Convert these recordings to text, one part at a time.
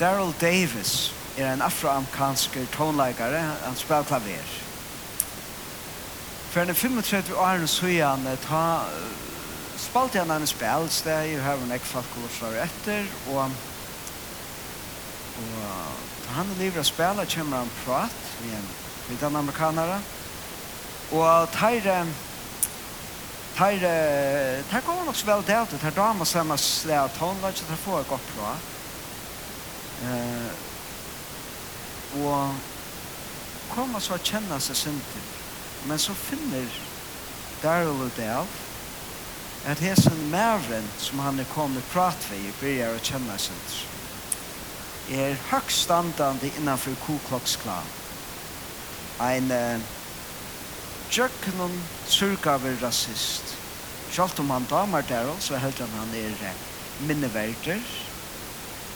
Daryl Davis er en afroamerikansk tonleikare, han spelar klaver. For en 35 år siden ta, spalte han en spel, det er jo her og nek folk går fra etter, og, og ta han lever å spille, kommer han prat med en vidan amerikanere, og tar Tar, tar går nok så vel det, tar damer samme slag, tonleikare, tar får jeg godt prat, Eh, og koma så kjenne seg sinter, men så finner Daryl og Dale at hesen mævren som han er kommet prat ved begynner å kjenne sinter er høgst standande innanfor Ku Klux Klan. Ein uh, jöknum surgaver rasist. Sjalt om han damar Daryl, så held han han er uh, minneverder.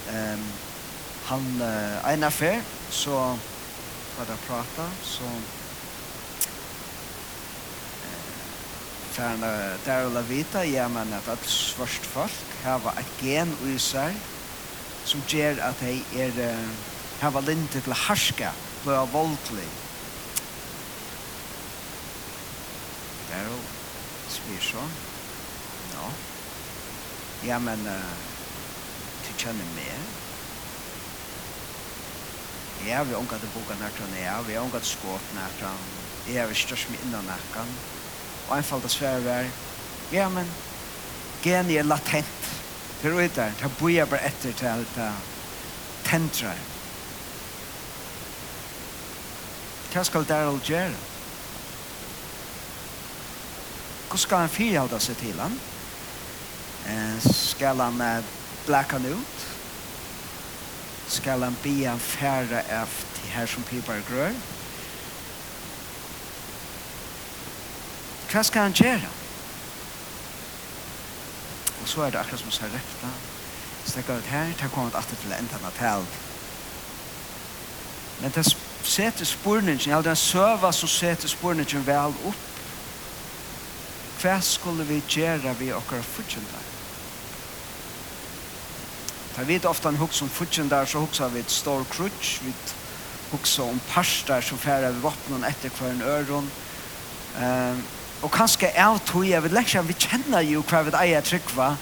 Um, han uh, en affär så var det prata så Færna der og vita, ja, men att alle svart folk har ett gen i sig som gjør att de är, er, hava linte till harska, bløa våldlig. Der og spyr så, ja, ja, men uh, du känner meg, Jeg har ikke hatt boka nært han jeg, har ikke hatt skått nært han, jeg har størst med innan nært. Og en fall til svære var, ja, men geni er latent. Det er ut der, det bor jeg bare etter til alt det tentrar. Hva skal Daryl gjøre? Hva skal han fyrhalda seg til han? Skal han blacka han ut? skal han be han færre av til her som pipar grør. Hva skal han gjøre? Og så er det akkurat som han sa rett da. Stekker ut her, tar kommet alltid til enda av tal. Men det setter spurningen, eller den søva som setter spurningen vel opp. Hva skulle vi gjøre vi okkar fortjentene? Jag vet ofta en hugg om futchen där så hugsar vi ett stor krutch. Vi hugsar om pars där så färrar vi vattnen efter kvar en öron. Ehm och kanske är tog jag vet läxa vi känner ju kvar vid ejer trick va.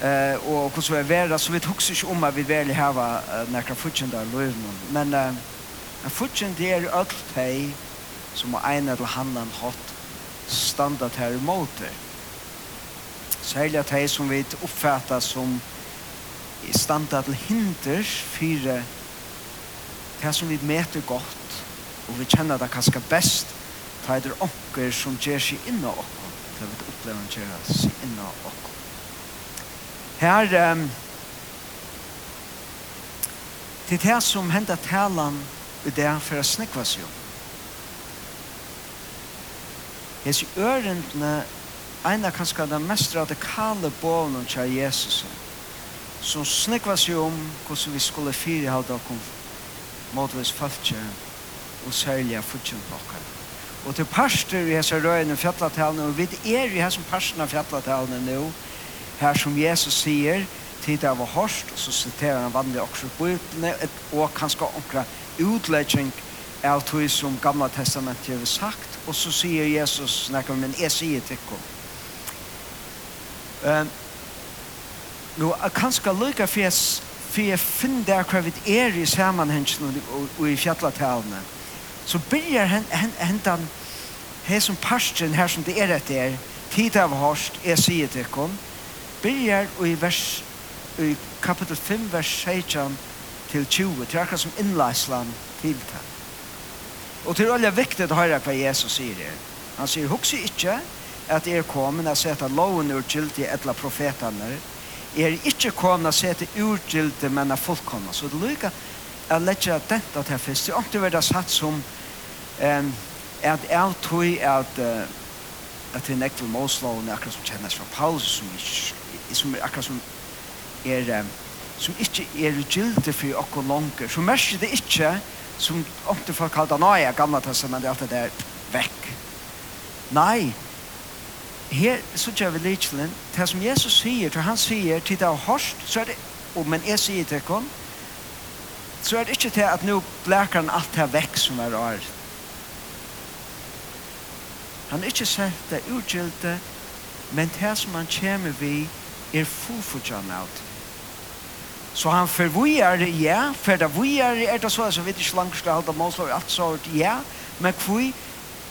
Eh och hur så är det så vi hugsar ju om att vi väl hava några futchen där löven. Men eh en futchen det är allt hej som har en eller annan hatt standard här i motor. Särskilt att som vi uppfattar som standa til hinders fyrir det som vi meter godt og vi kjenner det kanskje best ta er onker som gjør seg inna okko til vi opplever han gjør seg inna okko her um, til det som hender talan i det for å snekva seg om Jeg sier ørendene, en av kanskje den mest radikale bålen til Jesus, som snekva seg om hvordan vi skulle fyre av dere motvis falskje og særlig futsen på dere. Og til parster i hese røyene fjallattalene, og vi er i hese parsten av fjallattalene nå, her som Jesus sier, tid av hårst, og så siterer han vanlig også på utene, og kanskje omkra utledging av tog som gamla testamentet har sagt, og så sier Jesus, snakker men jeg sier til dere. Um, Jo, jeg kan skal lykke for jeg, for jeg finner der hva vi er i sammenhengen og, og i fjallatalene. Så begynner hen, hen, hentan her som parsten her som det er etter tid av hårst er sier til kom begynner i vers i kapitel 5 vers 16 til 20 til akkurat som innleisland til det. Og til alle viktig å høre hva Jesus sier her. Han sier, hukse ikke at er kommet å sette loven ur gildi etla profetene er ikke kommet å se til urgilde, men er fullkomne. Så det lykker jeg lette dette til fest. Det er ikke vært satt som um, at jeg tror at uh, at det er nektel er akkurat som kjennes fra Paulus som, ikke, som er akkurat som er um, som ikke er gilde for okkur langer. Så merker det ikke som ofte folk kaller det, nei, gamla testamentet, alt det der, vekk. Nei, her så gjør vi lidselen, det som Jesus sier, til han sier, til det er hårst, så er det, og men jeg sier til henne, så er det ikke til at nå bleker han alt det vekk som er rar. Han er ikke sett det utgjelte, men det som han kommer vi er fullfortjent av det. Så han förvojar, ja, for det vujer det, er det så, så vet ikke langt skal halda målslag, alt så, ja, men kvui,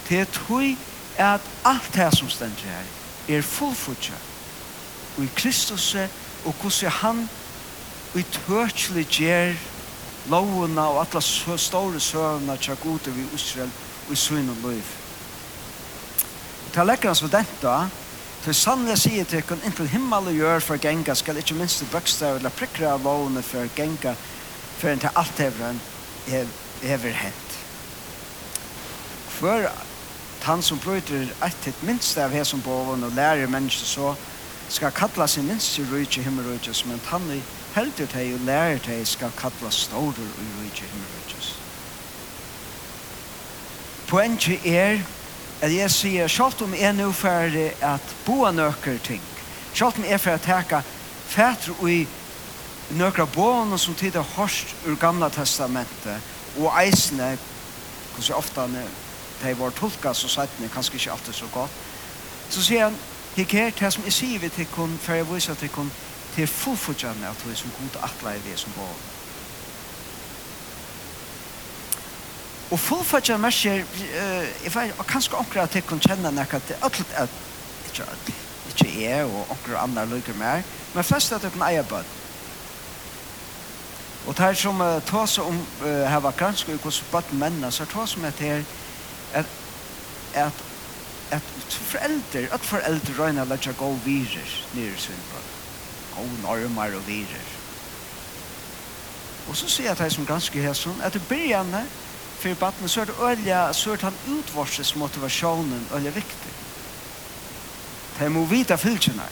det er tog, at alt det som stender her er fullfutja og i Kristus og hvordan han og i tørkjelig gjer lovene og alle store søvnene til gode vi Israel og i søvn og løyf. Til lekkerne som dette, til sannlig sier til kun inntil himmel og gjør for genga skal ikke minst bøkstav eller prikker av lovene for genga for en til alt hevren hever hent. Hver han som bryter et et minst av her som boven og lærer mennesker så skal kalla sin minst i rujtje himmelrujtjes, men han i heldur teg og lærer teg skal kalla stårer i rujtje himmelrujtjes. Poenget er at jeg sier, sjalt om jeg nå ferdig at boa nøkker ting, sjalt om jeg ferdig at teka fætru i nøkker boene som tid er hørst ur gamla testamentet, og eisene, hvordan ofte han er de var tolka så sagt ni kanskje ikke alltid så godt. Så sier han, Hik her, det som jeg sier vi til kun, for jeg viser til kun, til fullfutjane at vi som god atla er vi som bor. Og fullfutjane merker, jeg vet, og kanskje akkurat at jeg kun kjenne nek at det er alt, at, ikke alt, ikke jeg og akkurat andre lykker mer, men flest at jeg kan eier bøtt. Og det er som uh, tås om uh, her var gransk og hvordan bøtt mennene, så tås om at her, at, at, at foreldre, at foreldre røyna let seg gå virer nere i svinnbrøy. Gå normer og virer. Og så sier jeg til som ganske hæsson, at i byrjane for battene så er det ølja, så er det han utvorses motivasjonen ølja viktig. de må vite fylkjene.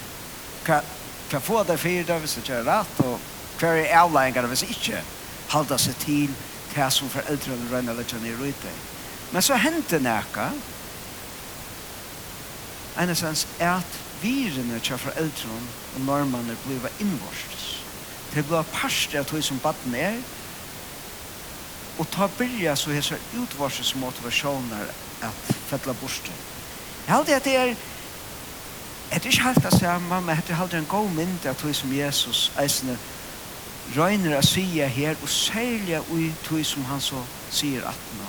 Hva, hva få det fyra hvis det er rett, og hva er avleggingar hvis ikke halda seg til hva som foreldre røyna let seg nere i svinnbrøy Men så hendte nekka, ennesens at virene tja foreldren og normene bliva innvorst. Det bliva parster av tog som baden er, og ta byrja så hese utvarses motivasjoner at fettla borste. Jeg halde at det er Et ikke helt det samme, men det er aldri en god mynd av tog som Jesus eisne røyner å sige her, og særlig ui tog som han så sier at nå.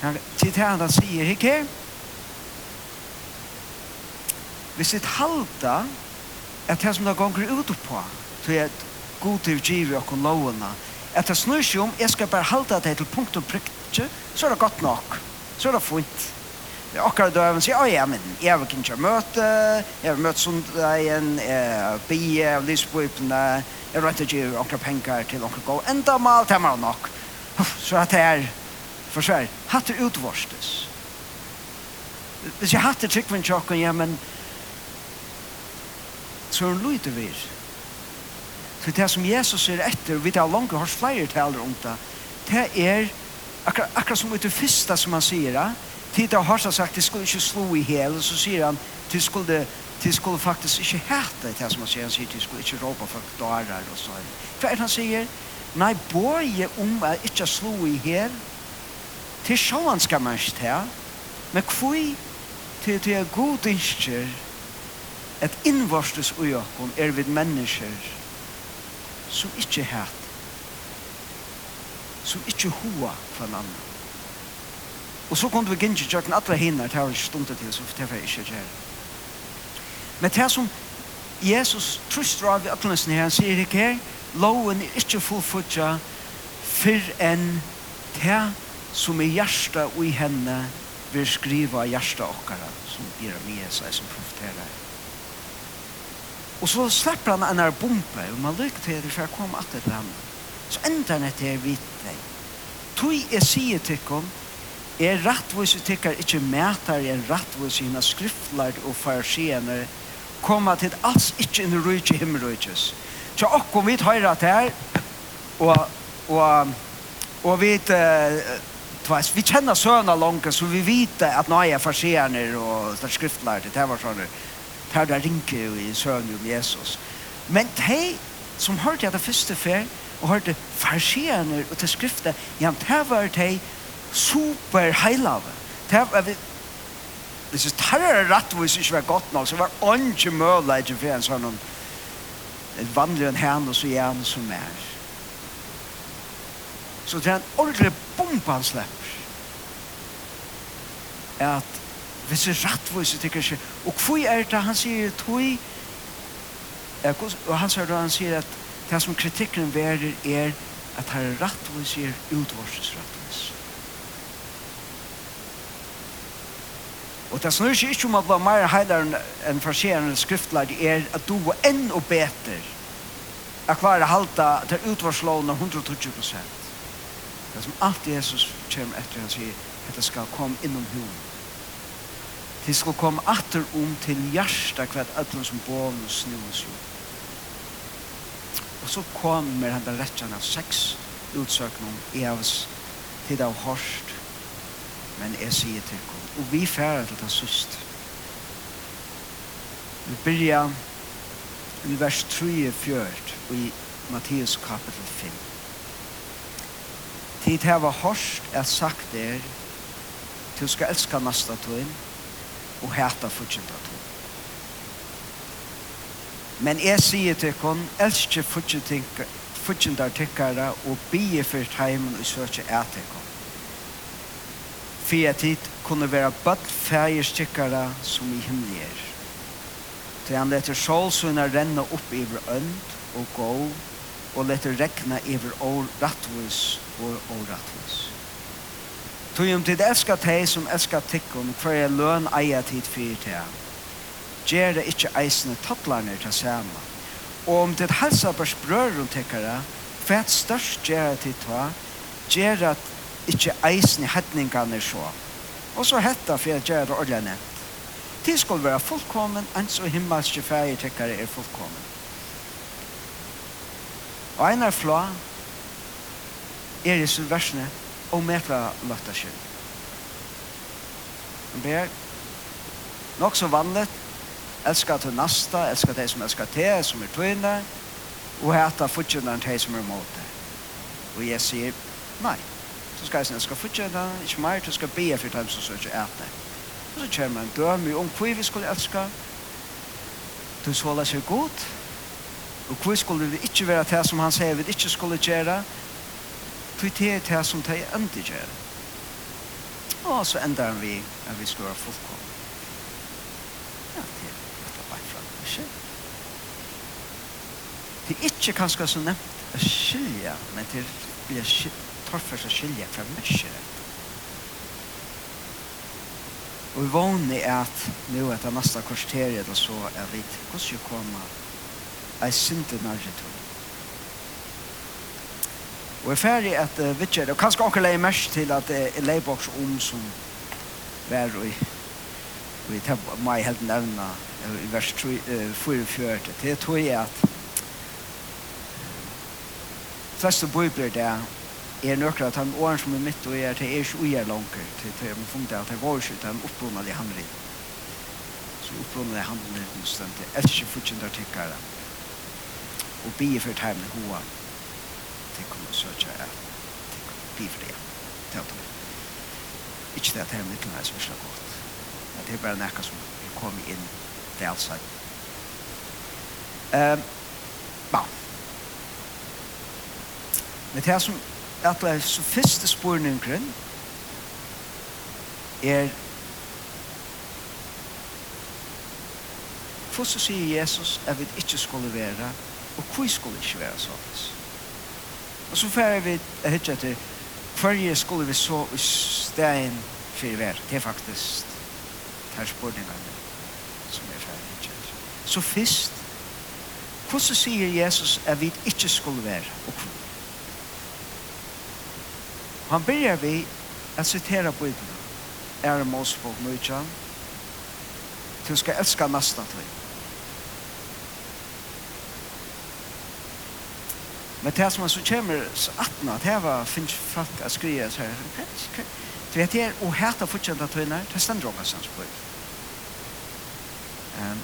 Han citerar säger hicke. Vi sitt halda att det som det gånger ut på så är god till givet och lovna att det snur sig om jag ska bara halda det till punkt och prick så är det gott nok. så är det fint det akkurat då även säger ja men jag vill inte möta jag vill möta sånt en bi av livsbrytna jag rätt att ge och pengar till och gå Enda mal det tämmer nok. så att det är för Sverige. Hatt det utvorstes. Hvis jeg hatt det tryggven tjokken, ja, men så er hun lydde vi. Så det som Jesus er etter, vi tar langt, har flere taler om det, det er akkurat, akkurat som det første som han sier, tid har han sagt, det skulle ikke slå i hel, så sier han, det skulle, det skulle faktisk ikke hette det som han sier, han sier, det skulle ikke råpe folk dører og så. Hva er det han sier? Nei, bøye om att ikke slå i hel, Til sjåan skal man ikke ta, men kvui til det er god innskjer et innvarstes ui er vid mennesker som ikke hæt, som ikke hoa kvann annan. Og så kunne vi gynne tjøkken alle hinner til å stunde til, så det var ikke gjerne. Men det som Jesus trøster av i atlansen her, han sier ikke her, loven er ikke fullfutja fyrr enn til som er hjärsta och i henne vill skriva hjärsta åkara som Jeremias är som profeterar. Och så släpper han en här bombe och man lyckas till det för att komma att till land. Så ändrar han ett här vitt dig. Tui är sier till honom er rattvise tykkar ikkje mætar en rattvise hina skriftlar og farsiener koma til alls ikkje inn i rujtje himmelrujtjes. Så okkom vi høyra til her og, og, og vi uh, Tvæs, vi kjenner søna langt, så vi vet at nå er farsierne og der skriftlærte, det var sånn, det er der rinke i søna om Jesus. Men de som hørte jeg det første fer, og hørte farsierne og til skriftet, ja, det var de superheilave. Det var, hvis det tar er rett, hvis det ikke var godt nok, så var det ikke mulig for en sånn, vanlig en hen og så gjerne som er så det er en ordentlig bombe han slipper. At hvis det er rettvis, det ikke, og hvor er det han sier tog, og han sier han sier at det som kritikken verer er at han er rettvis er utvarses rettvis. Og det snur seg ikke om at det var mer heiligere enn farserende skriftlære er at du var enn og beter at klare halta til utvarslån av 120 prosent. Det som allt Jesus kommer efter han sier, det skal kom innom huvud. Det skal kom atter om til hjärsta kvart ötlen som bån og snus jo. Og så kommer han der rettjan av seks utsøkning i avs tid av hårst. Men jeg sier til kom. Og vi færer til det sust. Vi byrja i vers 3 i 4 i Matteus kapitel 5. Tid heva hørst er sagt er, du skal elska nasta tøyen, og hæta fudgjenta tøyen. Men jeg sier til kon, elskje fudgjenta tykkara, og bie for heimen og søkje til kon. For at tid kunne være bøtt fægir tykkara som i himmelig er. Til han leter solsunna renna opp iver ønd og gå, og leter rekna iver år rattvis og oratlis. Tog om tid elskar teg som elskar tikkum, for jeg løn eia tid fyrir teg. Gjer det ikkje eisne tattlarnir til saman. Og om tid helsa bers brørum tekkara, fett størst gjer tid ta, gjer det ikkje eisne hetningarnir så. Og så hetta fyrir gjer det ordentlig nevnt. Tid skal være fullkommen, ens og himmelske fyrir tekkara er fullkommen. Og einar flå, er i sin versene og medfra løtta skyld. Han ber, nok så vanligt, elska til nasta, elska til som elska til, som er tøyne, og heta fortjønner til som er mot det. Og jeg sier, nei, så skal jeg elska fortjønner, ikke mer, du skal be for dem som søker etter. Og så kommer en døme om hva vi skulle elske, du så la seg godt, og hva skulle vi ikke være til som han sier vi ikke skulle gjøre, För det är det som det inte gör. Og så ender vi at vi skal være fullkomna. Ja, det är det bara fram. Det er ikke kanskje så nevnt å skilje, men det blir torrfärs att skilje fra mennesker. Og vi vågner er at nå etter neste korsteriet så er vi til hvordan vi kommer er synden nærmere til Og jeg ferdig at uh, vidtjer, og kanskje anker leie mest til at det er leieboks om som vær og vi tar meg helt nevna i vers 44. Det tror jeg at fleste bøybler det er nøkker at han åren som er mitt og er til er ikke uger langer til det er funnet at det var ikke den oppbrunnelige handling. Så oppbrunnelige handling er konstant. Jeg elsker fortjent artikkere og bier for tegnet hoa tikkum og søke at tikkum for Det er Ikke det at her mittlen er så virkelig godt. Men det er bare nekka som er kommet inn til alt seg. Um, ja. Men det er som at det er så første spurningen er Hvordan sier Jesus at vi ikke skulle være, og hvor skulle ikke være sånn? Og så færer vi hitje etter hverje skulle vi så i stein for hver. Det er faktisk her spurningene som er ferdig hitje etter. Så først, hvordan sier Jesus at vi ikke skulle være og hvor? Han begynner vi å sitere på Bibelen. Er det Mosebok 19. Du skal elske nesten til. Men det som man så kommer så attna, det var finns folk att skriva så här. Du vet jag, och här tar fortsatt att vinna, det ständer ånga sens på. Um,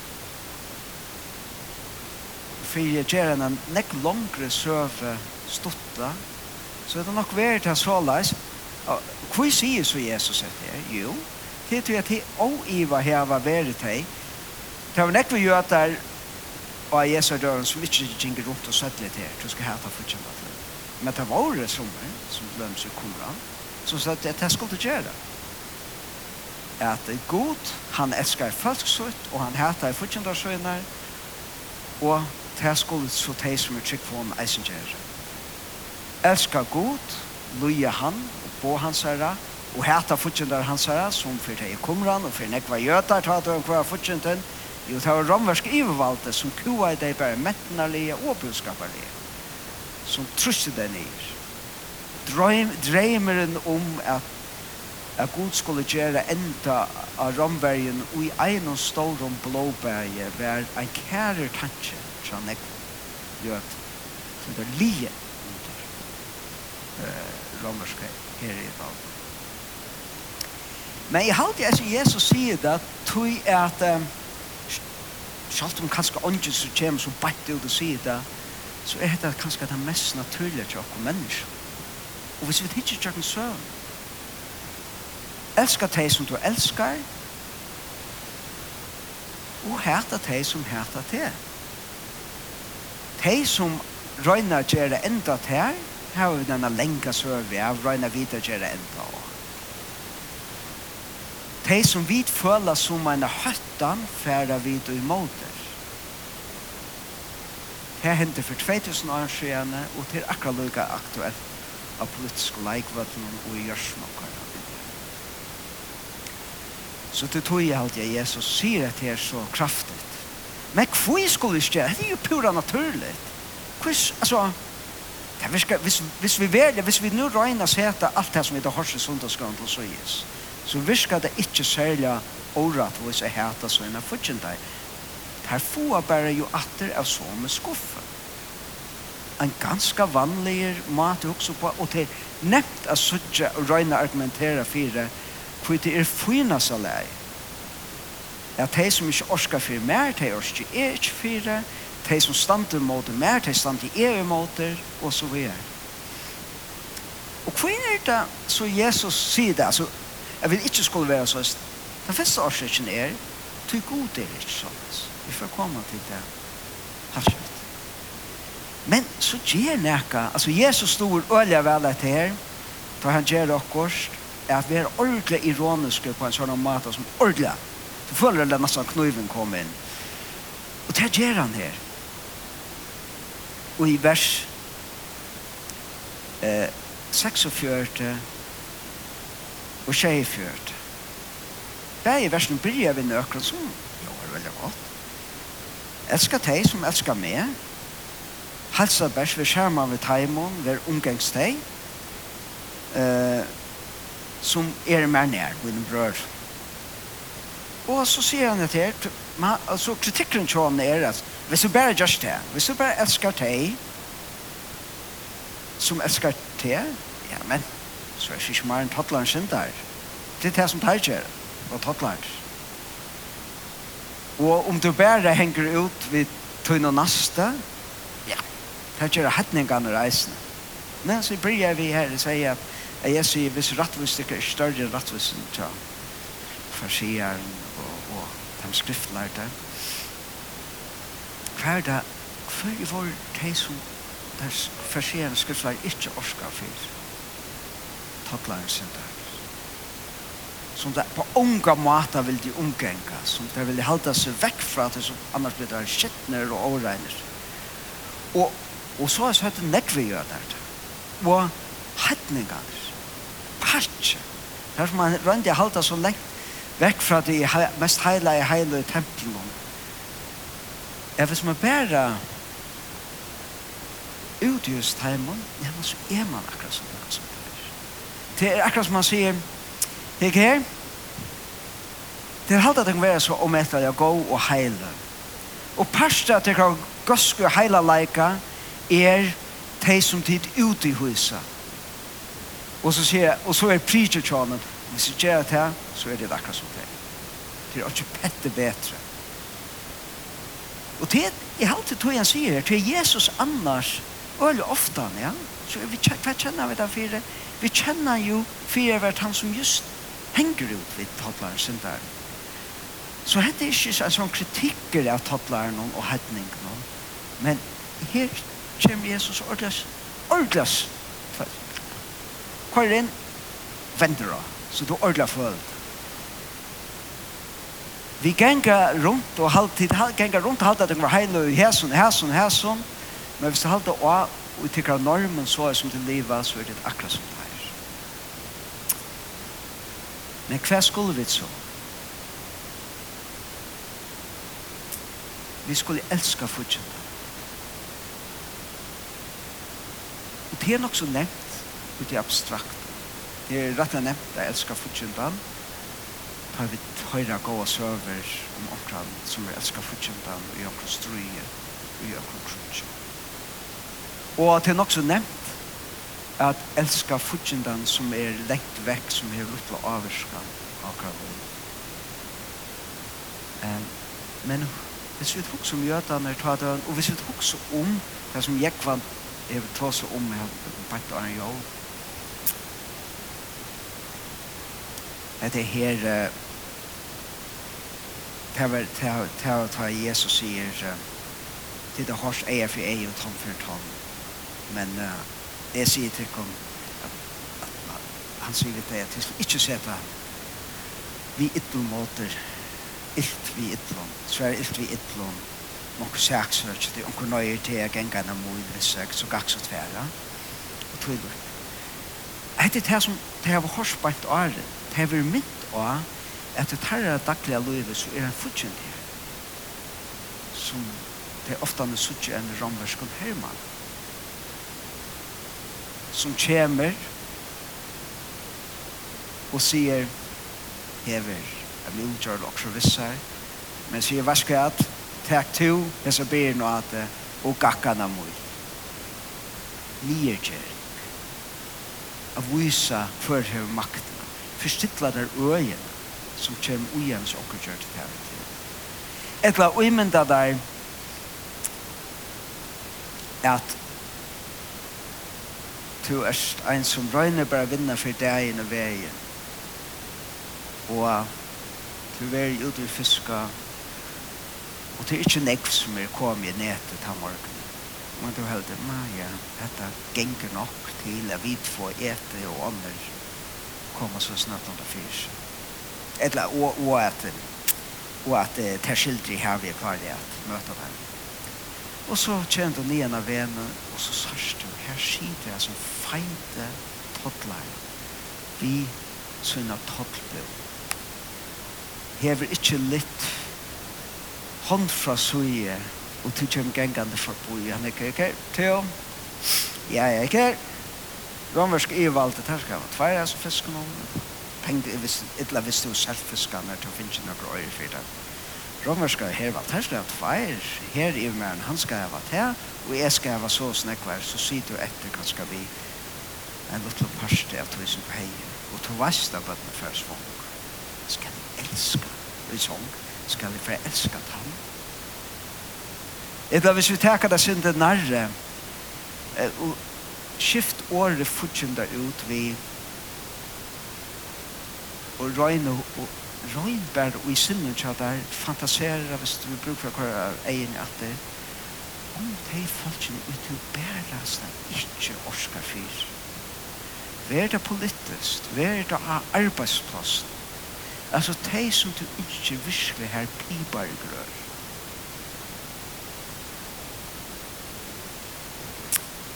för jag gör en näck långre söve stotta så är det nog värt att sålas. Hur säger så Jesus att det Jo, det är att det är oiva här var värt det. Det var näck vi gör där og jeg sa døren som ikke gikk rundt og søtte litt her, du skal hata fortsatt at det. Men det var det som er, som seg koran, som sa at det skulle gjøre. det. At det er god, han elskar folk sutt, og han hata i fortsatt av søgner, og det skulle så teg som er trygg for ham eisen gjøre. Elskar god, loja han, og på hans herre, og hata fortsatt av hans herre, som for teg i kumran, og for nekva gjøter, tatt og hver fortsatt Jo, det var romversk ivervalde som kua i deg bare mettenarlige og budskaparlige. Som trusse deg nir. Dreim, dreimeren om at, at Gud skulle gjøre enda av romvergen og i ein og stålrom blåbæge var en kærer tanke fra nekko. gjøt som det var lije under uh, romerske her i valde. Men jeg halte jeg Jesus sier det, tog at um, Sjalt om kanskje ånden som kommer som bænt ut og sier det, så er det kanskje det mest naturlige til oss mennesker. Og hvis vi ikke gjør den søvn, elsker deg som du elsker, og herter deg som herter deg. Deg som røyner gjør det enda til her, har vi denne lenge søvn, vi har røyner videre gjør det enda også de som vi føler som en høttan færa vid og imot er. Det hendte for 2000 år siden, og det er akkurat lykka aktuelt av politisk leikvatten og i gjørsmokkar. Så det tog jeg alltid at Jesus sier at det er så kraftigt. Men hva skulle vi gjøre? Det er jo pura naturligt. Hvis, altså, det er, hvis, hvis vi velger, hvis vi nu røyner seg etter alt det som vi har hørt i sundagsgrønt og så gis, så virker det ikke særlig året hvis jeg heter så enn jeg fortjent deg. Her får bare jo atter av så med skuffe. En ganske vanlig mat også på, og til nevnt av suttje og røyne argumentere for det, for det er fina så lei. At de som ikke orsker for mer, de orsker ikke for det, de som stander mot mer, de stander er mot det, og så videre. Og hva er det så Jesus sier det? Altså, Jeg vil ikke skulle være sånn. Den første årsaken er, du god er ikke sånn. Vi får komme til det. Harsett. Men så gjør nekka, altså Jesus stod øyelig vel etter her, da han gjør akkurat, er at vi er ordentlig ironiske på en sånn måte som ordentlig. Du føler det nesten kniven kom inn. Og det gjør han her. Og i vers eh, 46 og tjei fjørt. Det er i versen bryr vi nøkron som gjør veldig godt. Elskar deg som elskar meg. Halsa bærs vi skjerma ved taimon, ver omgangs teg. Uh, som er mer nær, min brør. Og så sier han et her, man, altså kritikken til han er at hvis du bare gjør det, hvis du bare elsker deg, som elsker deg, ja, men så er det ikke mer enn tottler sin der. Det er det som tar ikke, og tottler. Og om du bare henger ut ved tøyne og naste, ja, det er ikke hettningene reisende. Men så blir vi her og sier at jeg sier hvis rettvistikker er større enn rettvisten til farsieren og, og de skriftlærte, hva er det, hva er det for de som farsieren skriftlærte ikke orsker for? fadlaren synder. Som det på unga måta vil de omgänga, som det vil halda seg vekk fra det som annars blir det skittner og overregner. Og, og så er det nekvi gjør der. Og hettningar, parche, er som man rønner halte så lengt vekk fra de mest heile heilige heilige templene. Jeg vil som er bare utgjøst heimen, ja, men så er man akkurat som akkurat som det. Det er akkurat som han sier, det ikke her. Det er hatt at det kan være så om etter jeg går og heile. Og parster at jeg kan gøske og heile leika er de som tid ute i huset. Og så sier jeg, og så er preacher tjånen, hvis jeg gjør det her, så er det akkurat som det. Det er ikke pette bedre. Og det er alltid tog han sier, det er Jesus annars øyelig ofte, ja. Så vi, hva kjenner vi da for? Vi kjenner jo for hvert han som just henger ut vid tattlaren sin der. Så dette er ikke en sånn kritikker av tattlaren og hedningen. Men her kommer Jesus ordentlig, ordentlig, er inn, vender da. så du ordentlig følt. Vi genga rundt og halvtid, genga rundt og halvtid, det var heil og hæsson, hæsson, hæsson, Men hvis du halter av og tykker normen så er som til livet, så er det akkurat som det er. Men hva skulle vi så? Vi skulle elska fortsatt. Og det er nok så nevnt, og det er abstrakt. Det er rett og nevnt, jeg elskar fortsatt. Tar vi høyre gåa søver om omkran som vi elskar fortsatt, og i omkran strøye, og i omkran krutsatt. Og at det er nok så nevnt at elska futjendan som er lengt vekk, som er lutt lutla avvirska akkurat nå. Men hvis vi tok som jødene tar døren, og hvis vi tok så om det som jeg Jekvan er tar så om jeg har bætt og en jord. Det er her det her til å ta Jesus sier til det hars eier for eier og tom for tom Men uh, jeg sier til kom at, at man, han sier til deg at jeg skal ikke se på vi ytlom måter ilt vi ytter så er ilt vi ytlom man kan sæk søk det er onker nøyer til jeg gengar enn må i vissøk så gaks og tværa. Og tog det det her som det har vært hårsbært året det har vært mitt å at det tarra daglige livet så er han fortjent her. Som det er ofte han er suttje en romverskon hermann som kommer og sier hever, jeg blir utgjørt og så vissar men sier hva skal jeg at takk to, jeg så ber noe at og gakkana mui nierkjering av vysa for hever makten. Forstittla der øyen som kommer ujens og gjør til her Etla uimenda der at du er en som røyner bare vinner for deg og veien. Og du er ute i fiska, og det er ikke nekv som er kommet i netet til morgen. Men du heldur, ma ja, dette genger nok til at vi får ete og ånder komme så snart under fyrs. Eller, og, og at, og at det er skildri her vi er kvar i at møte dem. Og så kjente hun igjen av venen, og så sørste her skiter som feinte toddlar vi sønner toddbøy. Hever ikke litt hånd fra søye og til kjem gengande forboi. Han er ikke her. Theo? Ja, jeg er ikke romersk her. Romersk ivalde tarska var tveir, altså fisken om. Pengde, jeg visste, illa visste du selv fiskan her til å finne noen øyre fyrir det romerska her var tærsla at feir, her i mer han skal ha vært her, og jeg skal hava så snekvar, så sier du etter hva skal vi en luttel parste av tog som heier, og to av bøttene før svong. Skal vi elska i sång, skal vi fær elska tann. Eta hvis vi teka det syndet nærre, og skift året fortjunda ut vi, og røyne og røynberg og i sinne tja der fantasera hvis du brukar for hver egen at det om de folkene ut til bærlasta ikke orskar fyr vær det politisk vær det av arbeidsplass altså de som du ikke virkelig her pibar grør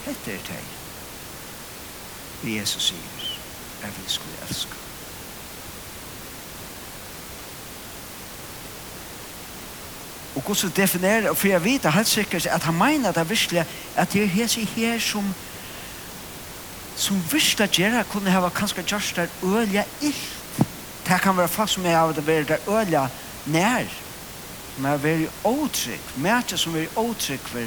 Hette er teg. Jesus sier, jeg vil skulle elske. Og Gud så definerer, for jeg vet helt sikkert at han mener det virkelig, at det er her, her som som visste at det, kunne ha kanskje gjørst der ølja illt. Det kan være fast med av det være der ølja nær. Men det er åtrykk, mæter som er åtrykk for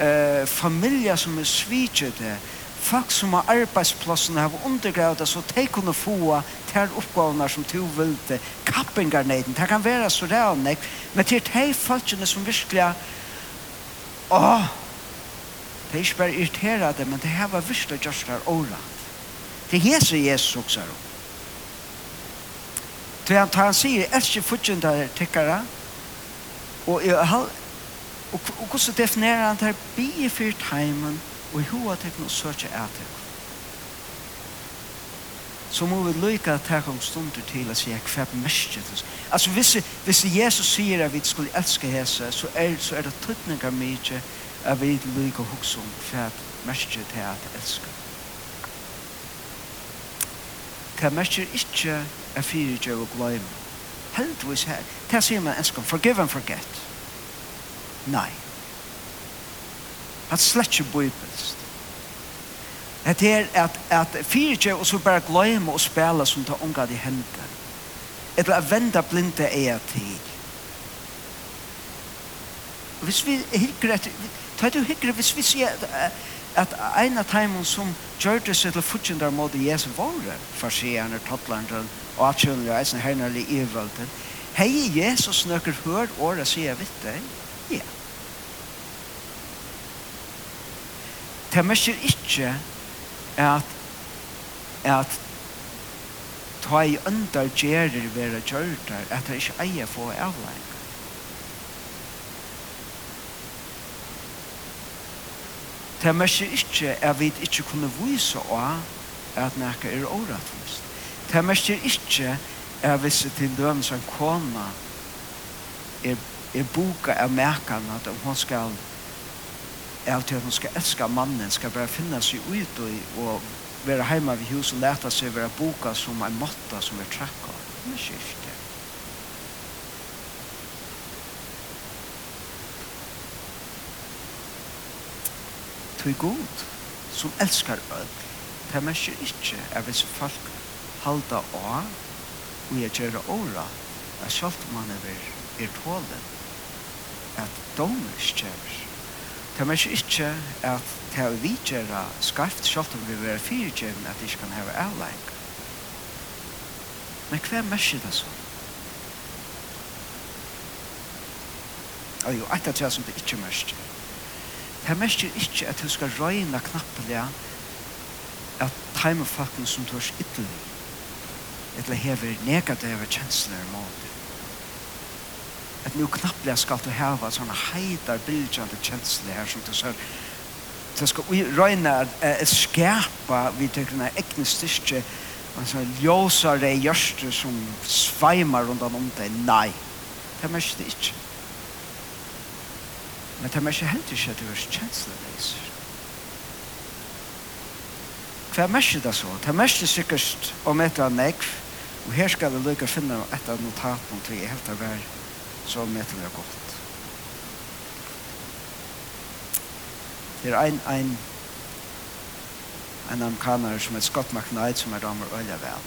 uh, familier som er svitjet det, folk som har arbeidsplassen har undergravet det, så de kunne få til oppgavene som du ville, kappingar neiden, det kan være så real nek, men til de folkene som virkelig, åh, det er ikke bare irriterade, men det her var virkelig just der året. Det er Jesus Jesus også er om. Det han tar han sier, er ikke fortjent der tikkere, og jeg har, og, og hvordan definerer han det her, bi i fyrt heimen, og i hoa tekno søkje etik så må vi lykke ta om stunder til å si hva er mest det. Altså hvis, hvis Jesus sier at vi skulle elske hese, så er, så er det tøtninger mye at vi lykke å huske om hva er mest til å elske. Hva er mest ikke er fire gjør og glemme. Heldigvis her, hva sier man elsker? Forgive and forget. Nei. Han slett ikke bøybelst. Det er at, at fyrtje og så bare glemme og spille som tar unga de hendene. Eller at venda blinde er til. Hvis vi hikker etter, tar du hikker, hvis vi sier at, at en av timen som gjør det seg til fortjendar måte Jesu våre, for farsierne, tattlanderen, og at kjønner og eisen hernarlig ivelden, hei Jesus nøkker hør året sier vitt det ja. Det merker ikke at at ta i under gjerer vera gjørdar at det ikke eier få avlæring. Det er mest ikke at vi ikke kunne vise av at nekka er åretvist Det er mest ikke at hvis til dømes som kona er, er boka av merkene at hun skal er at hun skal elske mannen, skal bare finne seg ut og, og være hjemme ved hus og lete seg være boka som en måtta som er trekk av. Det er ikke det. Tui god, som elsker öll, det er merker ikke er hvis folk halda av og jeg gjør åra, at selv om man er, er tålen, at domer skjer. Det er ikke at det er vidgjøre skarft, selv om vi vil være fyrtjøven, at vi ikke kan ha avleik. Men hva er mest det så? Og jo, et av det som det ikke er mest. Det er mest ikke at du skal røyne knappelig at time som du har skyttelig. Eller hever negative kjensler mot det at nu knapplega skal du hava sånne heitar, bildjande kjensle her som du sier så skal vi røyna at skapa vi tykker egne styrke en sånn ljósare gjørste som sveimar rundan om deg. nei det er mest ikke men det er mest helt ikke at du er kjensle leiser hva er mest det så? det er mest sikkert om et eller annet og her skal vi lukka finne et av notaten til jeg helt av verden så møter vi godt. Det er en, en, en amerikaner som er Scott McKnight som er damer øyla vel.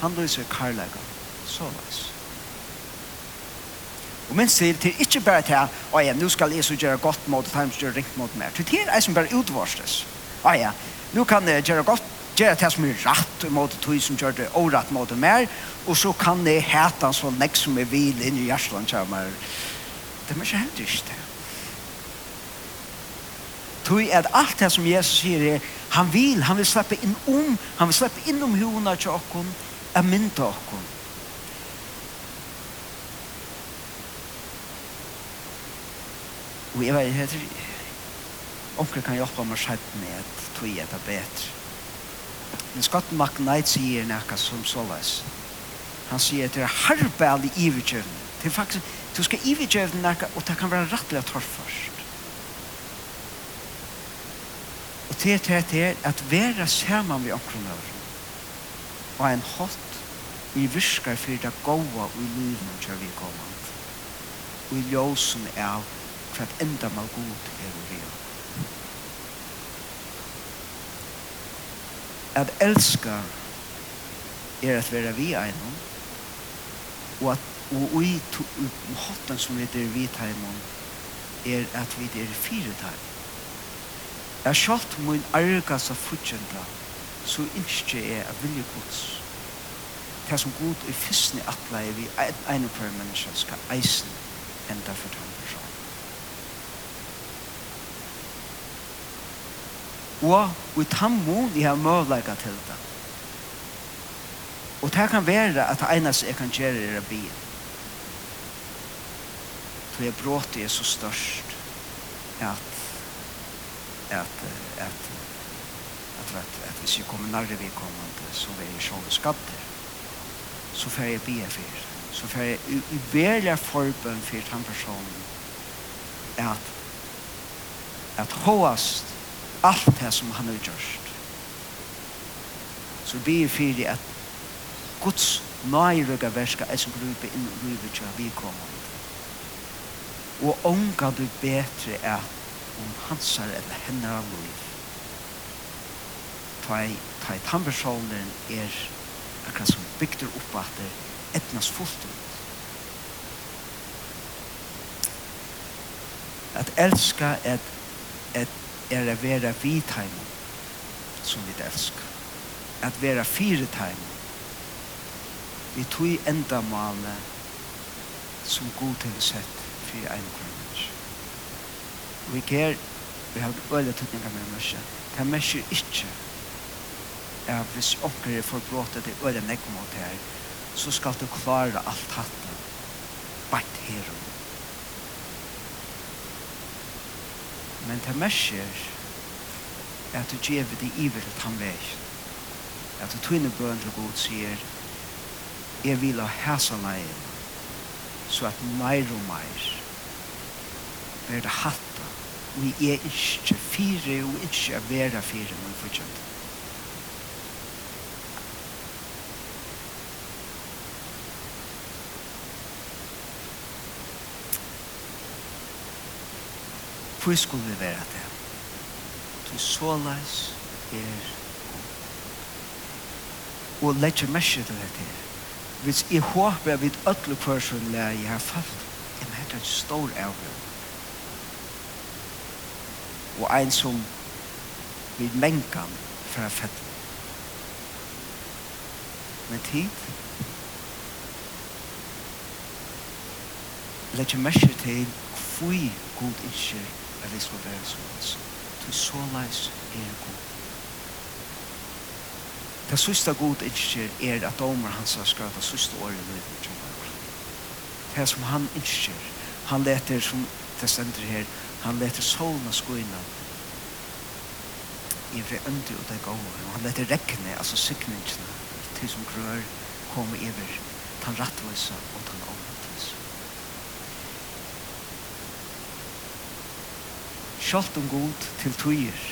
Han lyser karlaga, så løs. Og minst til, det ikke bare til, å ja, nå skal jeg så gjøre godt mot, og gjøre rikt mot mer. Til Det er jeg som bare utvarsles. Å ja, nå kan jeg gjøre godt gjøre det som er rett mot tog som gjør det og året mot mer, og så kan jeg hete han sånn nek som er vil inn i hjertet kommer. Det er ikke helt ikke det. Tog er alt det som Jesus sier er, han vil, han vil slippe inn om, han vil slippe inn om hona til okken, er mynda okken. Og jeg vet, jeg tror, omkring kan hjelpe meg selv med at tog er det bedre Men Scott McKnight sier nekka som såleis. Han sier at det er harbel i iverkjøven. Det er faktisk, du skal iverkjøven nekka, og det kan være rettelig at først. Og det er det er at vera saman vi omkron over. Og en hot vi virkar fyrir det gåa og i livet kjør vi kommand. Og i ljósen er hva enda mal god er vi at elska er at vera vi einom, og at og i hotten som vi er vi taimon er at vi er fire einom. er sjalt min argasa futjenta, så innskje er at vilje gods. Det som god i fyrstene atleie vi en per menneska skal eisen enda for dem. og i tammun i har møvleika til det. Og det kan være at det eneste jeg kan gjøre er å be. For jeg bråter er så størst at at at at at at hvis jeg kommer nærre vi vedkommende så vil jeg sjåle skadder så får jeg be for så får jeg i velja forbønn for den personen at at hoast allt det som han har gjort. Så vi er fyrir at Guds nøyrøyga verska er som grupe inn i livet til vi kommer. Og ånga du betre er om hansar eller hennar av liv. Ta i tambersålderen er akkurat som bygder opp at det etnas fullt ut. At elska et, et er å være vid som vi elsker. At være fire heim vi tog enda male som god til å sett for en grunn. Vi ger, vi har øyne tøtninger med mørse, det er mørse ikke at hvis åkker er forbråtet i øyne nekk mot her, så skal du klare alt hatt bare her og Men det mersker er at du gjør det iver til han vei. At du tvinner bøn til god sier jeg vil ha hæsa leien så at meir og meir er det hatta og jeg er ikke fire og ikke er vera fire men fortjent. Hvor skulle vi være det? Til såleis er og letje mesje til dette her. Hvis jeg håper at vi ødler person lærer jeg har falt, jeg mener det er stor avgjør. Og en som vi mengan å fette. Men tid, leggje mesje til hvor god ikke at det skal være som hans. Du så leis er god. Det sista god innskjer er at domer hans har skrat det sista året i livet som han. Det som han innskjer, han leter som det stender her, han leter solna skoina i vi øndi og det gode. Han leter rekkene, altså sikningene, til som grør kommer iver, tan rattvisa og tan sjalt om god til tøyer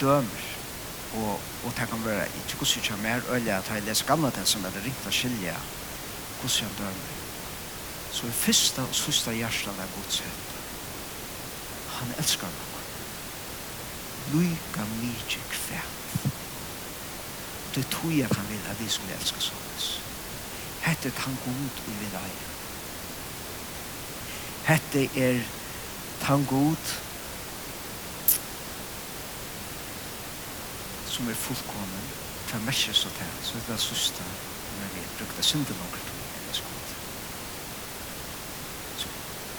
dømer og, og det kan være ikke hvordan jeg mer øye at jeg leser gamle til som er det riktig skilje hvordan jeg dømer så i første og sørste hjertet er godt sett han elskar meg Lyka mykje kvært Det tror jeg kan vil at vi skulle elska sånn Hette han god i vil eie Hette er tan god som er fullkommen for mesje så til, så det er søsta når vi brukte synde syndelanger til en skot. Så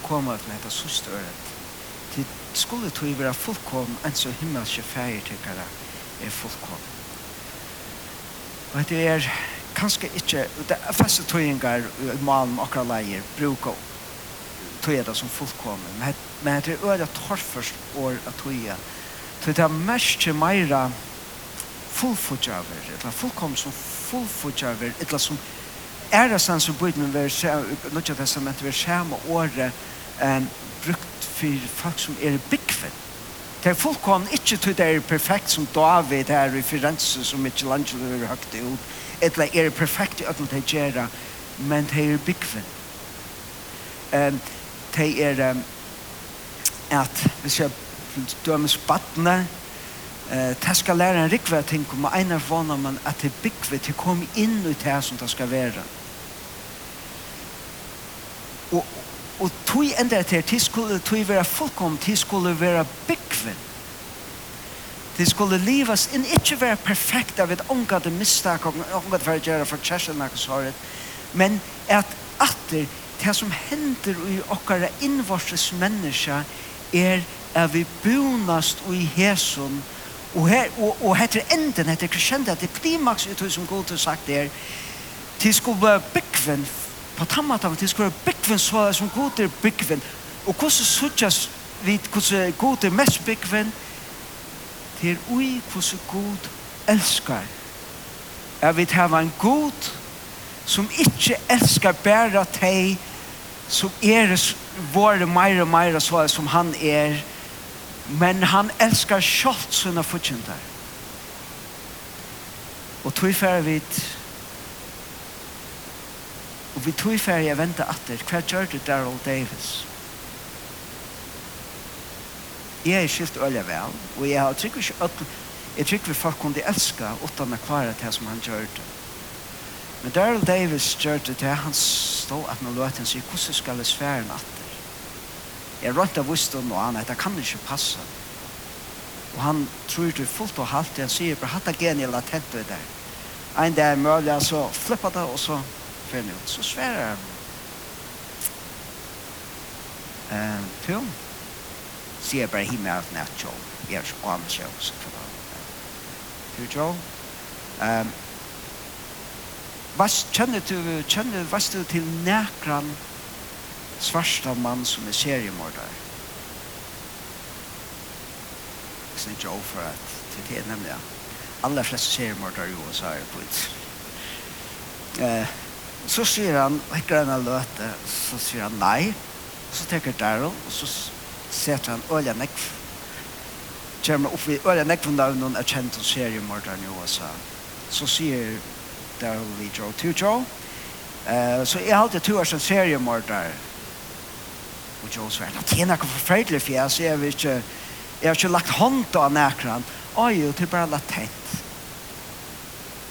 kom til vi hette søsta øret til skulle tog være fullkommen enn så himmelske feir til tykkere er fullkommen. Og det er kanskje ikke, det er feste tøyengar i malen akkurat leier bruker tog det som fullkommen. Men det är öra torrförst år att tog det. Så det är mest till mera fullfutjaver, eller fullkom som fullfutjaver, eller som är det sen som borde man vara något av testamentet vara samma året en brukt för folk som är byggfett. Det är fullkommen inte till det är perfekt som David här i Firenze som Michelangelo är högt ut. Eller är perfekt i ögonen det gör men det är byggfett. Um, det er at hvis jeg dømes badne, det skal lære en rikve ting om en av vana man at det bygve til å komme inn i det som det skal være. Og, og tog enda til, til skulle tog være fullkom, til skulle være bygve. Det skulle livas inn, ikke være perfekt av et ångat mistak og ångat for å gjøre for kjærsen, men at atter det som hender i okkara innvortes menneska er at vi bunast og i hesum. Og, her, og, og heter enden, heter krescenda, det er klimaks ut som god har sagt er til skulle være byggven på tammata, til skulle være byggven så som god er byggven og hvordan suttjas vi hvordan god er mest byggven til ui hvordan god elskar. Jeg vil hava en god som ikkje elskar bæra teg så er det våre meire og meire så som han er, men han elskar kjalt sånne fortjenter. Og tog færre vidt, og vi tog færre jeg ventet atter, hva gjør du Daryl Davis? Jeg er skilt øye vel, og jeg har trykker ikke øye, jeg trykker vi folk kunne elska utan å klare det som han gjør det. Men Daryl Davis gjør det til han stod at nå løte han sier, hvordan skal jeg svære natter? Jeg rønte av vust om noe annet, det kan ikke passe. Og han tror det fullt og halvt, han sier, bare hatt agen jeg latent ved der. En dag er mulig, så flipper det, og så finner jeg ut. Så svære han. Uh, Pum, sier jeg bare himmel av nett, Joe. Jeg er ikke annen kjøp, så kan han. Hur, Joe? Um, Vast kjenner du, kjenner, vast du til nekran svarsta mann som er seriemordar? Det er ikke over at det nemlig, ja. Alle fleste seriemordar i USA er på ut. Eh, så sier han, ekker han en løte, så sier han nei. Så teker Daryl, og så setter han Ølja nekv. Kjemmer opp i Ølja nekv, noen er kjent som seriemordar i USA. Så sier der vi drar til Joe. Eh, så jeg halte to år som seriemorder. Og Joe svar, det er noe forferdelig fjes, jeg vi ikke, jeg har ikke lagt hånd av nækran. Oi, det er bare latent.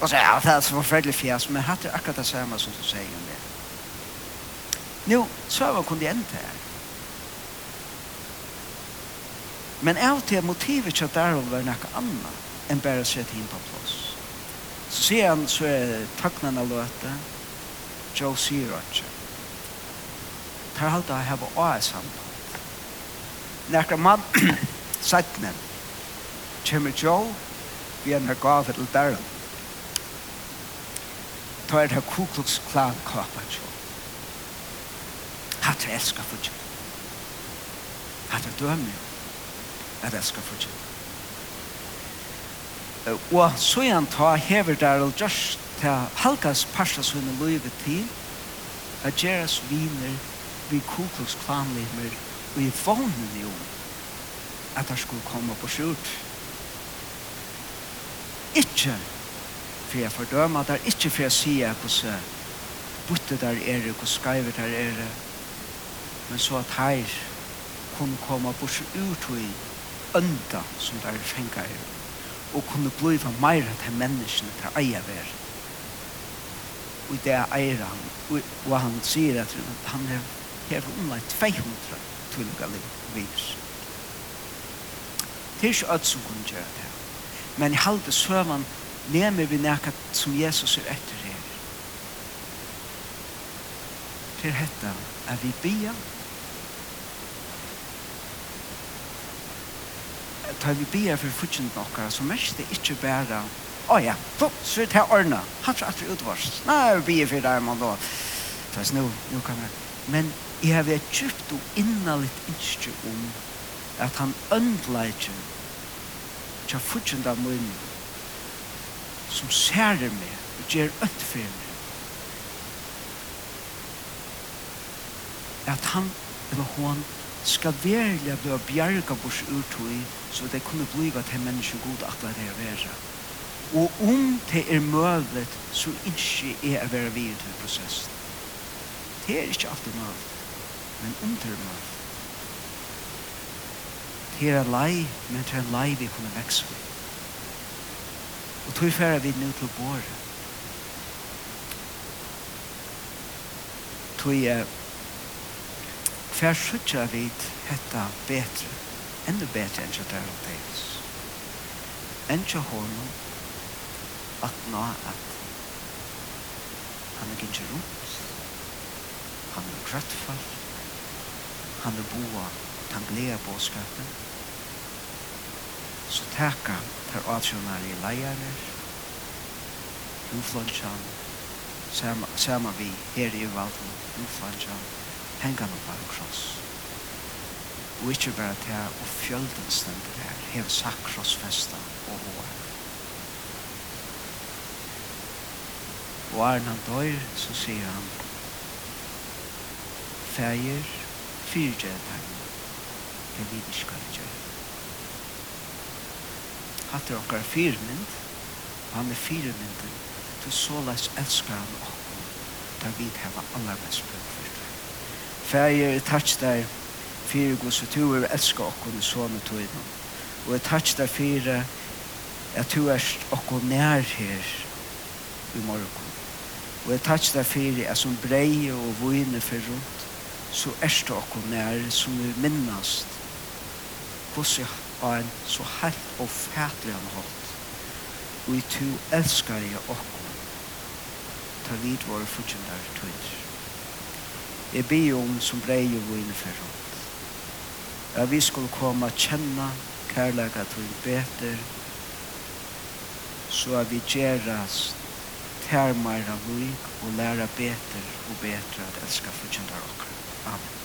Og så, ja, det er så forferdelig fjes, men hatt er akkurat det samme som du sier om det. Nå, så var kun det enda her. Men av til motivet til Darryl var noe annet enn bare å sette inn på plass. Så ser han så er takknene løte. Joe sier ikke. Tar halte jeg har vært sammen. Nekra mann, sattne, kommer Joe, vi er med gave til Darren. Ta er det Ku Klan kapa Joe. Hatt er elskar for Joe. Hatt er dømme jo at elskar for Joe. Og så han ta hever der og just ta halkas parsa sunne løyve til at gjeras viner vi kuklus klanlimer og i vånen jo at han skulle komme på skjort. Ikke for jeg fordømer der, ikke for jeg sier hvordan butte der er det, hvordan skreiver der er det, men så at her kunne komme på skjort og i ønda som der fengar er og kunne bliva meira til menneskene til eier ver. Og det er eier han, og han sier at han er her omlai 200 tulga virus. Det er ikke alt som kunne gjøre det. Men i halde søvann nemer vi nekka som Jesus er etter her. Til hetta er vi bia, tar vi bia for futsin nokkara, så mest det ikkje bæra, å oh, ja, pop, så er det her ordna, hans at alltid utvars, nei, vi bia for der man da, så nu, nu kan jeg, men jeg har vært kjupt og innalit innskje om at han øndleidje tja futsin da mun som særer meg og gjer ønt for meg. At han eller hon skal verlega blå bjerga bors urtui, så det kunne bliva til menneske god at det er vera. Og om det er mølet så ikke er å være videre til prosessen. Det er ikke alltid mølet, men om det er mølet. Det er lei, men det er en lei vi kunne vekse vi. Og tog færre vi nå til båret. Tog jeg Fær suttja vid hetta betre, enda betre enn kjata er deis. Enn kjata honom, at nå at han er gynnsja rundt, han er krattfall, han er boa, han glea båskapen, så teka tar i leierne, uflansjan, sama, sama vi her i valden, uflansjan, hengan opp av kross. Og ikkje bare til å fjölden stendur her, hev sagt krossfesta og hoa. Og er han døyr, så sier han, Fægir, fyrtjetan, det vi ikke vidiskar gjøre. Hatt er okkar fyrmynd, og han er fyrmynden, til såleis elskar han okkur, da vi heva allar best brød Fæger, takk deg fyrir gos og du er elska okkur i sånne tøyden. Og jeg takk deg fyrir at du er okkur nær her i morgen. Og jeg takk deg fyrir at som brei og vune fyrir rundt, så erst okkur nær som vi minnast hvordan jeg har en så helt og fætlig han hatt. Og i tu elskar jeg okkur ta vid våre fortjentare tøyder. Jeg ber om som brei og vinn for oss. Ja, vi skulle komme og kjenne kærlega til beter, så at vi gjerast termar av lik og læra beter og beter at elska fortjentar okkar. Amen.